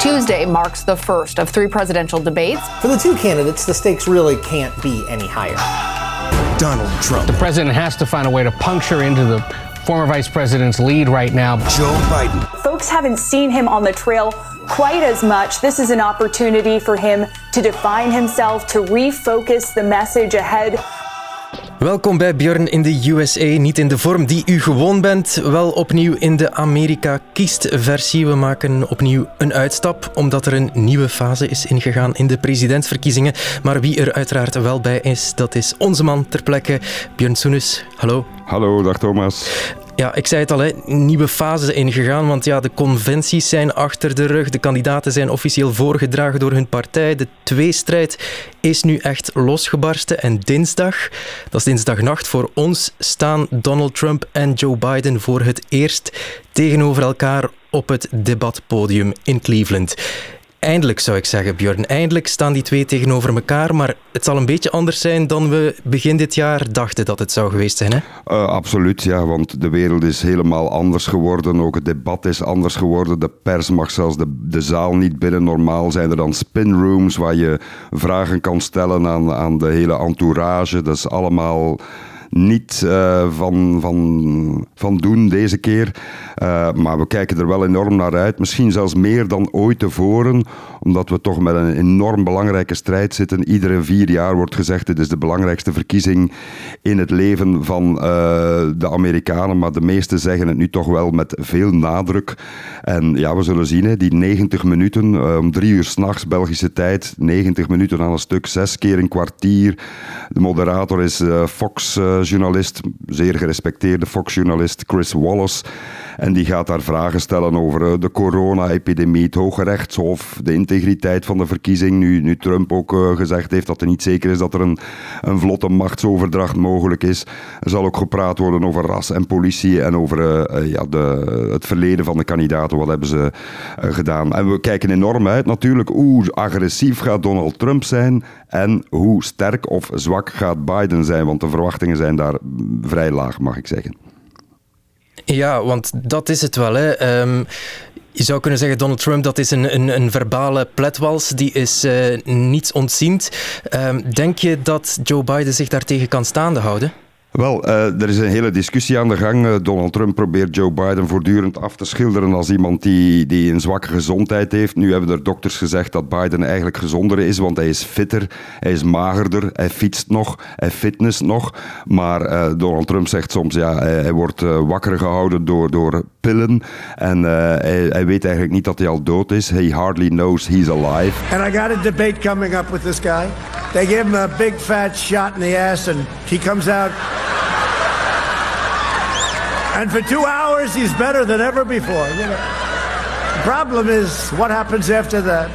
Tuesday marks the first of three presidential debates. For the two candidates, the stakes really can't be any higher. Donald Trump. The president has to find a way to puncture into the former vice president's lead right now. Joe Biden. Folks haven't seen him on the trail quite as much. This is an opportunity for him to define himself, to refocus the message ahead. Welkom bij Björn in de USA. Niet in de vorm die u gewoon bent, wel opnieuw in de Amerika kiest versie. We maken opnieuw een uitstap, omdat er een nieuwe fase is ingegaan in de presidentsverkiezingen. Maar wie er uiteraard wel bij is, dat is onze man ter plekke, Björn Soenes. Hallo. Hallo, dag Thomas. Ja, ik zei het al, hè, nieuwe fase ingegaan, want ja, de conventies zijn achter de rug. De kandidaten zijn officieel voorgedragen door hun partij. De tweestrijd is nu echt losgebarsten. En dinsdag, dat is dinsdagnacht voor ons, staan Donald Trump en Joe Biden voor het eerst tegenover elkaar op het debatpodium in Cleveland. Eindelijk zou ik zeggen, Björn. Eindelijk staan die twee tegenover elkaar. Maar het zal een beetje anders zijn dan we begin dit jaar dachten dat het zou geweest zijn. Hè? Uh, absoluut, ja. Want de wereld is helemaal anders geworden. Ook het debat is anders geworden. De pers mag zelfs de, de zaal niet binnen. Normaal zijn er dan spinrooms waar je vragen kan stellen aan, aan de hele entourage. Dat is allemaal niet uh, van, van, van doen deze keer. Uh, maar we kijken er wel enorm naar uit. Misschien zelfs meer dan ooit tevoren, omdat we toch met een enorm belangrijke strijd zitten. Iedere vier jaar wordt gezegd: dit is de belangrijkste verkiezing in het leven van uh, de Amerikanen. Maar de meesten zeggen het nu toch wel met veel nadruk. En ja, we zullen zien, hè, die 90 minuten, om drie uur s'nachts Belgische tijd, 90 minuten aan een stuk, zes keer een kwartier. De moderator is Fox journalist, zeer gerespecteerde Fox-journalist Chris Wallace. En die gaat daar vragen stellen over de corona-epidemie, het Hoge Rechtshof, de integriteit van de verkiezing. Nu, nu Trump ook uh, gezegd heeft dat er niet zeker is dat er een, een vlotte machtsoverdracht mogelijk is. Er zal ook gepraat worden over ras en politie en over uh, ja, de, het verleden van de kandidaten. Wat hebben ze gedaan? En we kijken enorm uit natuurlijk hoe agressief gaat Donald Trump zijn en hoe sterk of zwak gaat Biden zijn. Want de verwachtingen zijn daar vrij laag, mag ik zeggen. Ja, want dat is het wel. Hè. Um, je zou kunnen zeggen, Donald Trump, dat is een, een, een verbale pletwals. Die is uh, niets ontziend. Um, denk je dat Joe Biden zich daartegen kan staande houden? Wel, uh, er is een hele discussie aan de gang. Uh, Donald Trump probeert Joe Biden voortdurend af te schilderen als iemand die, die een zwakke gezondheid heeft. Nu hebben er dokters gezegd dat Biden eigenlijk gezonder is, want hij is fitter, hij is magerder, hij fietst nog, hij fitness nog. Maar uh, Donald Trump zegt soms, ja, hij, hij wordt wakker gehouden door, door pillen. En hij, hij weet eigenlijk niet dat hij al dood is. He hardly knows he's alive. And I got a debate coming up with this guy. They give him a big fat shot in the ass and he comes out... And for two hours, he's better than ever before. You know. The problem is, what happens after that?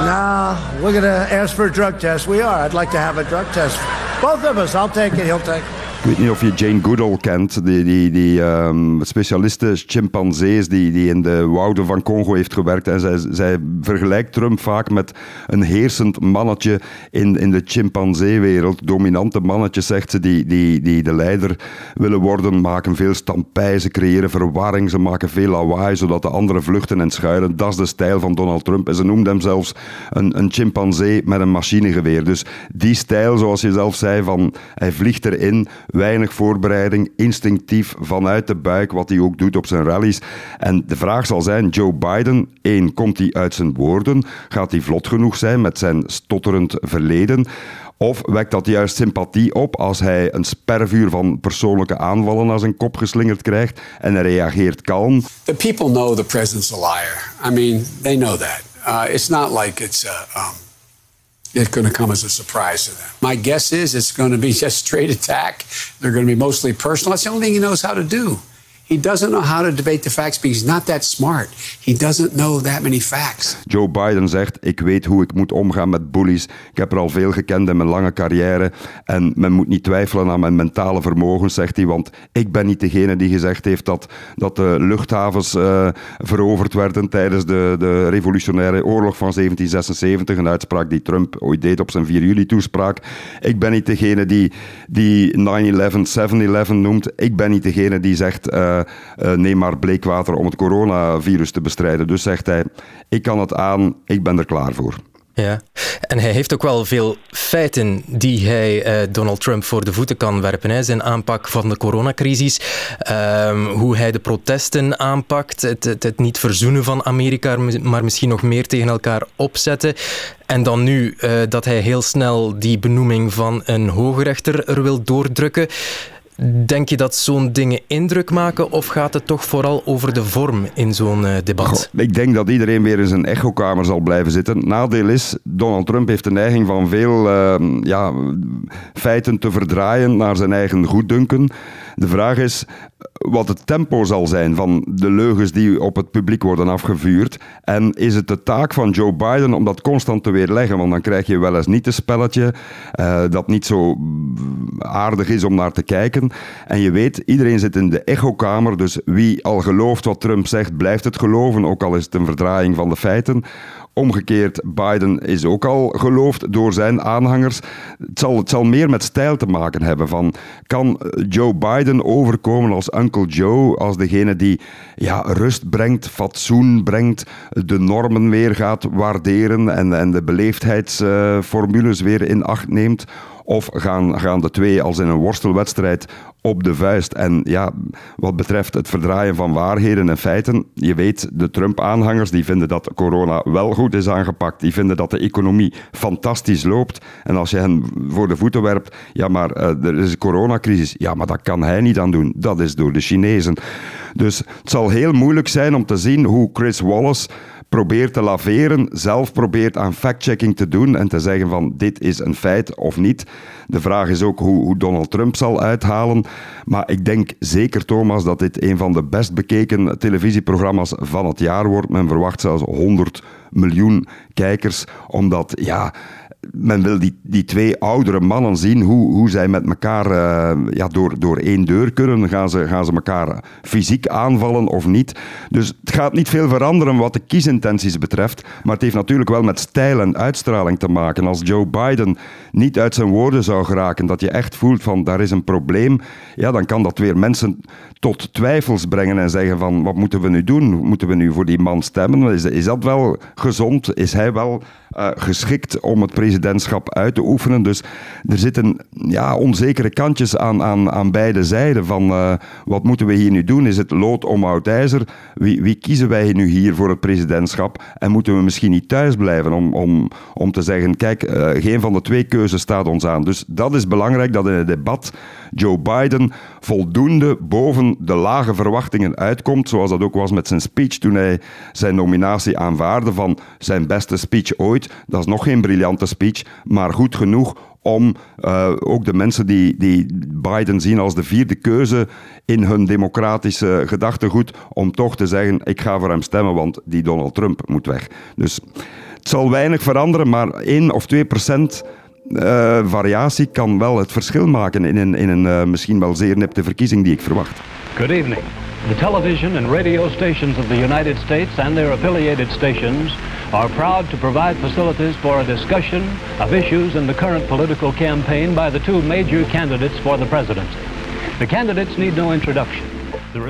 Nah, we're going to ask for a drug test. We are. I'd like to have a drug test. Both of us. I'll take it. He'll take it. Ik weet niet of je Jane Goodall kent, die, die, die um, specialiste chimpansees die, die in de wouden van Congo heeft gewerkt. En zij, zij vergelijkt Trump vaak met een heersend mannetje in, in de chimpanseewereld. Dominante mannetjes, zegt ze, die, die, die de leider willen worden, maken veel stampij, ze creëren verwarring, ze maken veel lawaai, zodat de anderen vluchten en schuilen. Dat is de stijl van Donald Trump. En ze noemt hem zelfs een, een chimpansee met een machinegeweer. Dus die stijl, zoals je zelf zei, van hij vliegt erin weinig voorbereiding, instinctief vanuit de buik, wat hij ook doet op zijn rallies. En de vraag zal zijn, Joe Biden, één, komt hij uit zijn woorden? Gaat hij vlot genoeg zijn met zijn stotterend verleden? Of wekt dat juist sympathie op als hij een spervuur van persoonlijke aanvallen naar zijn kop geslingerd krijgt en reageert kalm? The people know the president's a liar. I mean, they know that. Uh, it's not like it's a... Um it's going to come as a surprise to them. My guess is it's going to be just straight attack. They're going to be mostly personal. That's the only thing he knows how to do. He doesn't know how to debate the facts because he's not that smart. He doesn't know that many facts. Joe Biden zegt: Ik weet hoe ik moet omgaan met bullies. Ik heb er al veel gekend in mijn lange carrière. En men moet niet twijfelen aan mijn mentale vermogens, zegt hij. Want ik ben niet degene die gezegd heeft dat, dat de luchthavens uh, veroverd werden tijdens de, de revolutionaire oorlog van 1776. Een uitspraak die Trump ooit deed op zijn 4 juli toespraak. Ik ben niet degene die, die 9-11, 7-11 noemt. Ik ben niet degene die zegt. Uh, neem maar bleekwater om het coronavirus te bestrijden. Dus zegt hij, ik kan het aan, ik ben er klaar voor. Ja, en hij heeft ook wel veel feiten die hij uh, Donald Trump voor de voeten kan werpen. Hè. Zijn aanpak van de coronacrisis, uh, hoe hij de protesten aanpakt, het, het, niet verzoenen van Amerika, maar misschien nog meer tegen elkaar opzetten. En dan nu dat hij heel snel die benoeming van een hoogrechter er wil doordrukken. Denk je dat zo'n dingen indruk maken of gaat het toch vooral over de vorm in zo'n uh, debat? Ik denk dat iedereen weer in zijn echokamer zal blijven zitten. Nadeel is, Donald Trump heeft de neiging van veel uh, ja, feiten te verdraaien naar zijn eigen goeddunken. De vraag is wat het tempo zal zijn van de leugens die op het publiek worden afgevuurd. En is het de taak van Joe Biden om dat constant te weerleggen? Want dan krijg je wel eens niet een spelletje uh, dat niet zo aardig is om naar te kijken. En je weet, iedereen zit in de echokamer, dus wie al gelooft wat Trump zegt, blijft het geloven, ook al is het een verdraaiing van de feiten. Omgekeerd, Biden is ook al geloofd door zijn aanhangers. Het zal, het zal meer met stijl te maken hebben. Van, kan Joe Biden overkomen als Uncle Joe, als degene die ja, rust brengt, fatsoen brengt, de normen weer gaat waarderen en, en de beleefdheidsformules weer in acht neemt? Of gaan, gaan de twee als in een worstelwedstrijd op de vuist? En ja, wat betreft het verdraaien van waarheden en feiten, je weet, de Trump-aanhangers die vinden dat corona wel goed is aangepakt. Die vinden dat de economie fantastisch loopt. En als je hen voor de voeten werpt, ja, maar uh, er is een coronacrisis. Ja, maar dat kan hij niet aan doen. Dat is door de Chinezen. Dus het zal heel moeilijk zijn om te zien hoe Chris Wallace probeert te laveren, zelf probeert aan fact-checking te doen en te zeggen van dit is een feit of niet. De vraag is ook hoe, hoe, Donald Trump zal uithalen. Maar ik denk zeker, Thomas, dat dit een van de best bekeken televisieprogramma's van het jaar wordt. Men verwacht zelfs 100 miljoen kijkers, omdat ja men wil die, die twee oudere mannen zien, hoe, hoe zij met elkaar uh, ja, door, door één deur kunnen. Gaan ze, gaan ze elkaar fysiek aanvallen of niet? Dus het gaat niet veel veranderen wat de kiesintenties betreft, maar het heeft natuurlijk wel met stijl en uitstraling te maken. Als Joe Biden niet uit zijn woorden zou geraken, dat je echt voelt van daar is een probleem, ja, dan kan dat weer mensen tot twijfels brengen en zeggen van wat moeten we nu doen? Moeten we nu voor die man stemmen? Is, is dat wel gezond? Is hij wel uh, geschikt om het presidentschap uit te oefenen? Dus er zitten ja, onzekere kantjes aan, aan, aan beide zijden van uh, wat moeten we hier nu doen? Is het lood om oud ijzer? Wie, wie kiezen wij nu hier voor het presidentschap? En moeten we misschien niet thuis blijven om, om, om te zeggen, kijk, uh, geen van de twee keuzes staat ons aan. Dus dat is belangrijk dat in het debat Joe Biden voldoende boven de lage verwachtingen uitkomt, zoals dat ook was met zijn speech toen hij zijn nominatie aanvaarde van zijn beste speech Dat is nog geen briljante speech, maar goed genoeg om uh, ook de mensen die, die Biden zien als de vierde keuze in hun democratische gedachtegoed, om toch te zeggen, ik ga voor hem stemmen, want die Donald Trump moet weg. Dus het zal weinig veranderen, maar 1 of 2 procent uh, variatie kan wel het verschil maken in een, in een uh, misschien wel zeer nipte verkiezing die ik verwacht. Good evening. The television and radio stations of the United States and their affiliated stations are proud to provide facilities for a discussion of issues in the current political campaign by the two major candidates for the presidency. The candidates need no introduction.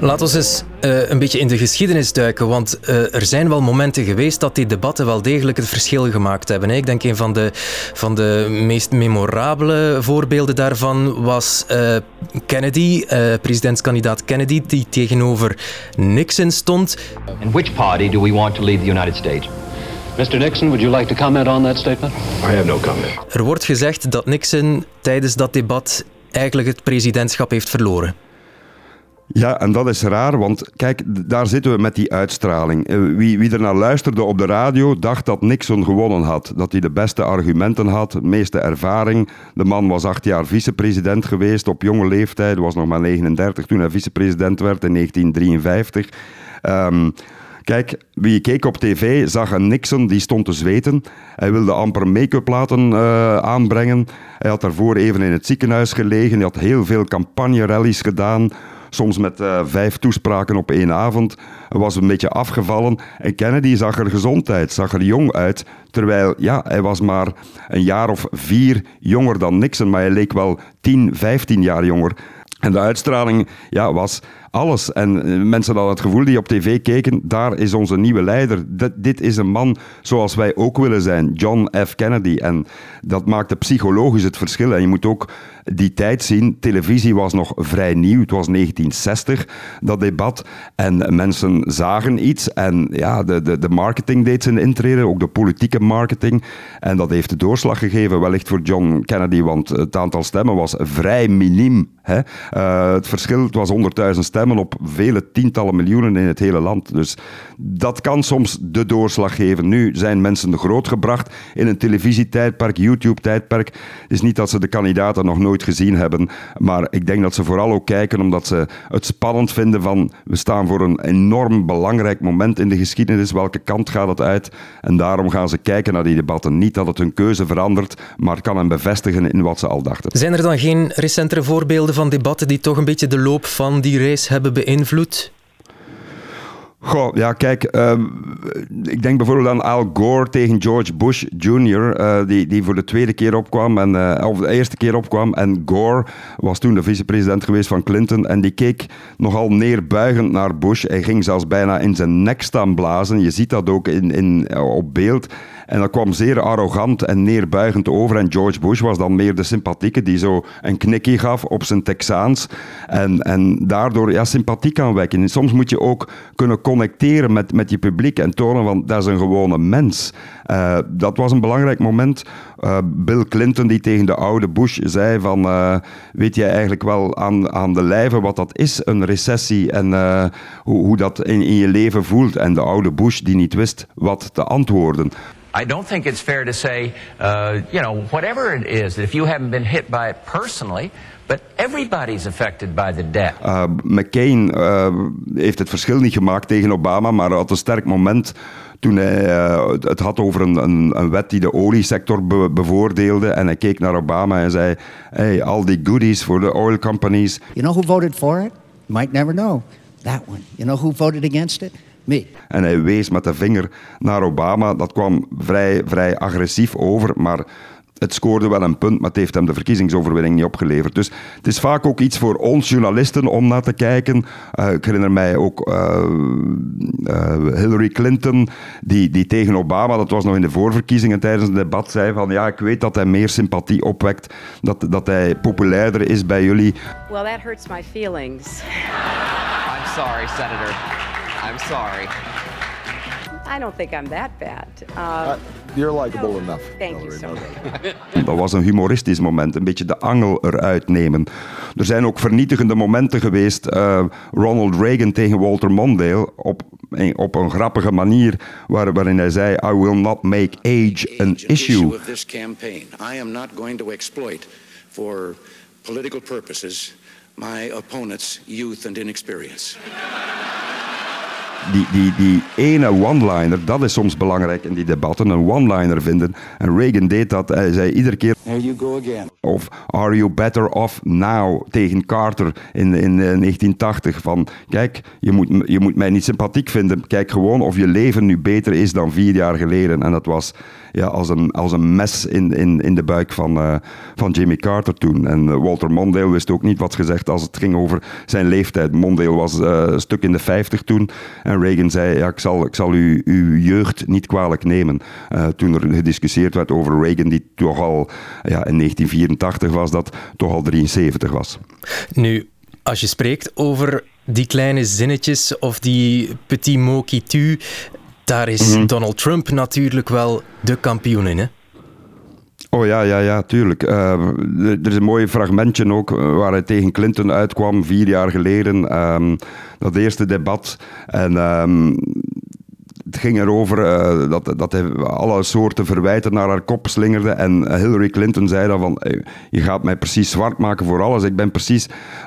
Laten we eens uh, een beetje in de geschiedenis duiken, want uh, er zijn wel momenten geweest dat die debatten wel degelijk het verschil gemaakt hebben. Hè. Ik denk een van de, van de meest memorabele voorbeelden daarvan was uh, Kennedy, presidentskandidaat Kennedy, die tegenover Nixon stond. And which party do we want to lead the United States? Mr. Nixon, would you like to comment on that statement? I have no comment. Er wordt gezegd dat Nixon tijdens dat debat eigenlijk het presidentschap heeft verloren. Ja, en dat is raar, want kijk, daar zitten we met die uitstraling. Wie, wie er naar luisterde op de radio, dacht dat Nixon gewonnen had. Dat hij de beste argumenten had, de meeste ervaring. De man was acht jaar vicepresident geweest op jonge leeftijd, was nog maar 39 toen hij vicepresident werd in 1953. Um, Kijk, wie keek op tv zag een Nixon die stond te zweten. Hij wilde amper make-up laten uh, aanbrengen. Hij had daarvoor even in het ziekenhuis gelegen. Hij had heel veel campagne-rallies gedaan soms met uh, vijf toespraken op één avond. Hij was een beetje afgevallen. En Kennedy zag er gezond uit, zag er jong uit. Terwijl, ja, hij was maar een jaar of vier jonger dan Nixon, maar hij leek wel 10, 15 jaar jonger. En de uitstraling ja, was Alles. En eh, mensen hadden het gevoel die op tv keken, daar is onze nieuwe leider. Dit, dit is een man zoals wij ook willen zijn, John F. Kennedy. En dat maakte psychologisch het verschil. En je moet ook die tijd zien. Televisie was nog vrij nieuw. Het was 1960, dat debat. En mensen zagen iets. En ja, de, de, de marketing deed zijn intrede, ook de politieke marketing. En dat heeft de doorslag gegeven, wellicht voor John Kennedy, want het aantal stemmen was vrij miniem. Hè? Uh, het verschil het was 100.000 stemmen op vele tientallen miljoenen in het hele land. Dus dat kan soms de doorslag geven. Nu zijn mensen grootgebracht in een televisietijdperk, YouTube-tijdperk. Het is niet dat ze de kandidaten nog nooit gezien hebben, maar ik denk dat ze vooral ook kijken omdat ze het spannend vinden van we staan voor een enorm belangrijk moment in de geschiedenis. Welke kant gaat het uit? En daarom gaan ze kijken naar die debatten. Niet dat het hun keuze verandert, maar kan hen bevestigen in wat ze al dachten. Zijn er dan geen recentere voorbeelden van debatten die toch een beetje de loop van die race hebben beïnvloed? Goh, ja, kijk, uh, ik denk bijvoorbeeld aan Al Gore tegen George Bush Jr., uh, die, die voor de tweede keer opkwam, en, uh, of de eerste keer opkwam. En Gore was toen de vicepresident geweest van Clinton, en die keek nogal neerbuigend naar Bush. Hij ging zelfs bijna in zijn nek staan blazen. Je ziet dat ook in, in, op beeld. En dat kwam zeer arrogant en neerbuigend over. En George Bush was dan meer de sympathieke, die zo een knikje gaf op zijn Texaans. En, en daardoor ja, sympathie kan wekken. En soms moet je ook kunnen connecteren met, met je publiek en tonen van dat is een gewone mens. Uh, dat was een belangrijk moment. Uh, Bill Clinton die tegen de oude Bush zei van uh, weet jij eigenlijk wel aan, aan de lijve wat dat is, een recessie en hoe, hoe dat in, in je leven voelt. En de oude Bush die niet wist wat te antwoorden. I don't think it's fair to say, uh, you know, whatever it is, that if you haven't been hit by it personally, but everybody's affected by the debt. Uh, McCain uh, heeft het verschil niet gemaakt tegen Obama, maar had een sterk moment toen hij uh, het had over een, een, een, wet die de oliesector be bevoordeelde. En hij keek naar Obama en zei: Hey, all the goodies for the oil companies. You know who voted for it? You might never know. That one. You know who voted against it? En hij wees met de vinger naar Obama. Dat kwam vrij, vrij agressief over, maar het scoorde wel een punt, maar het heeft hem de verkiezingsoverwinning niet opgeleverd. Dus het is vaak ook iets voor ons journalisten om naar te kijken. Uh, ik herinner mij ook uh, uh, Hillary Clinton, die, die tegen Obama, dat was nog in de voorverkiezingen tijdens het debat, zei van ja, ik weet dat hij meer sympathie opwekt, dat, dat hij populairder is bij jullie. Well, that hurts my feelings. I'm sorry, Senator. Sorry. I don't think I'm that bad. Uh, you're likable enough. Thank you so much. Dat was een humoristisch moment, een beetje de angel eruit nemen. Er zijn ook vernietigende momenten geweest. Uh, Ronald Reagan tegen Walter Mondale op, op een grappige manier, waar, waarin hij zei: I will not make age an issue. of this campaign. I am not going to exploit for political purposes my opponent's youth and inexperience die, die, die ene one-liner, dat is soms belangrijk in die debatten, een one-liner vinden. En Reagan deed dat, hij zei iedere keer... Here you go again. Of Are you better off now? Tegen Carter in, in 1980. Eh, van, kijk, je moet, je moet mij niet sympathiek vinden. Kijk gewoon of je leven nu beter is dan vier jaar geleden. En dat was ja, als, een, als een mes in, in, in de buik van, uh, van Jimmy Carter toen. En uh, Walter Mondale wist ook niet wat gezegd als het ging over zijn leeftijd. Mondale was uh, een stuk in de 50 toen. En Reagan zei, ja, ik zal, ik zal u, uw jeugd niet kwalijk nemen. toen er gediscussieerd werd over Reagan, die toch al ja, in 1984 was, dat toch al 73 was. Nu, als je spreekt over die kleine zinnetjes of die petit mot qui tue, daar is mm -hmm. Donald Trump natuurlijk wel de kampioen in, hè? Oh ja, ja, ja, tuurlijk. Uh, er is een mooi fragmentje ook waar hij tegen Clinton uitkwam vier jaar geleden. Um, dat eerste debat. En um, ging erover uh, dat, dat hij alle soorten verwijten naar haar kop slingerde. En Hillary Clinton zei dan van, je gaat mij precies zwart maken voor alles. Ik ben precies,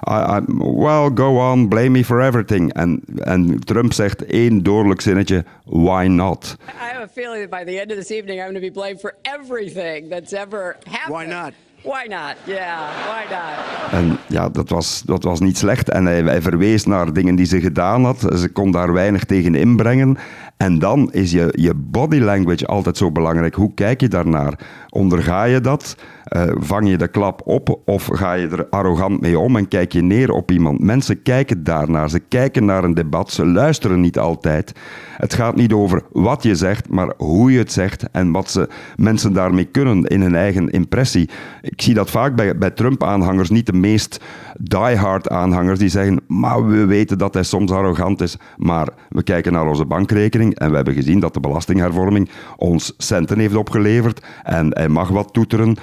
I, I, well, go on, blame me for everything. En, en Trump zegt één dodelijk zinnetje, why not? I have a feeling that by the end of this evening I'm going to be blamed for everything that's ever happened. Why not? Why not? Yeah, why not? En ja, dat was, dat was niet slecht. En hij, hij verwees naar dingen die ze gedaan had. Ze kon daar weinig tegen inbrengen. En dan is je, je body language altijd zo belangrijk. Hoe kijk je daarnaar? Onderga je dat? Uh, vang je de klap op of ga je er arrogant mee om en kijk je neer op iemand? Mensen kijken daarnaar. Ze kijken naar een debat. Ze luisteren niet altijd. Het gaat niet over wat je zegt, maar hoe je het zegt en wat ze, mensen daarmee kunnen in hun eigen impressie. Ik zie dat vaak bij, bij Trump-aanhangers, niet de meest die-hard aanhangers, die zeggen, maar we weten dat hij soms arrogant is, maar we kijken naar onze bankrekening en we hebben gezien dat de belastinghervorming ons centen heeft opgeleverd en hij mag wat toeteren.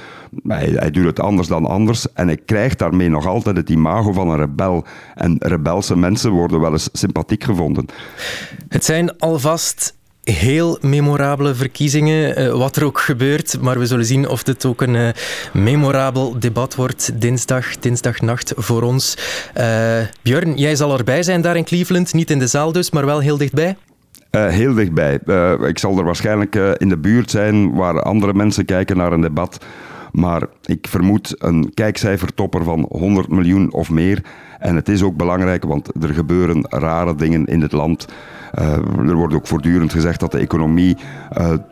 Hij, hij doet het anders dan anders en hij krijgt daarmee nog altijd het imago van een rebel. En rebelse mensen worden wel eens sympathiek gevonden. Het zijn alvast heel memorabele verkiezingen, uh, wat er ook gebeurt. Maar we zullen zien of dit ook een uh, memorabel debat wordt dinsdag, dinsdagnacht voor ons. Uh, Björn, jij zal erbij zijn daar in Cleveland. Niet in de zaal dus, maar wel heel dichtbij. Uh, heel dichtbij. Uh, ik zal er waarschijnlijk uh, in de buurt zijn waar andere mensen kijken naar een debat. Maar ik vermoed een kijkcijfertopper van 100 miljoen of meer. En het is ook belangrijk, want er gebeuren rare dingen in het land. Er wordt ook voortdurend gezegd dat de economie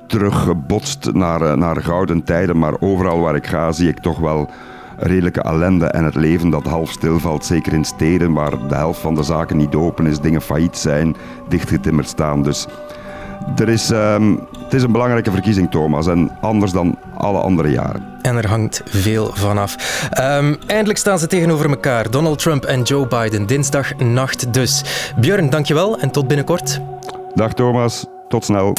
teruggebotst naar, naar gouden tijden. Maar overal waar ik ga, zie ik toch wel redelijke ellende en het leven dat half stilvalt. Zeker in steden waar de helft van de zaken niet open is, dingen failliet zijn, dichtgetimmerd staan. Dus er is, um, het is een belangrijke verkiezing, Thomas, en anders dan alle andere jaren. En er hangt veel vanaf. Um, eindelijk staan ze tegenover elkaar, Donald Trump en Joe Biden, dinsdagnacht dus. Björn, dankjewel en tot binnenkort. Dag Thomas, tot snel.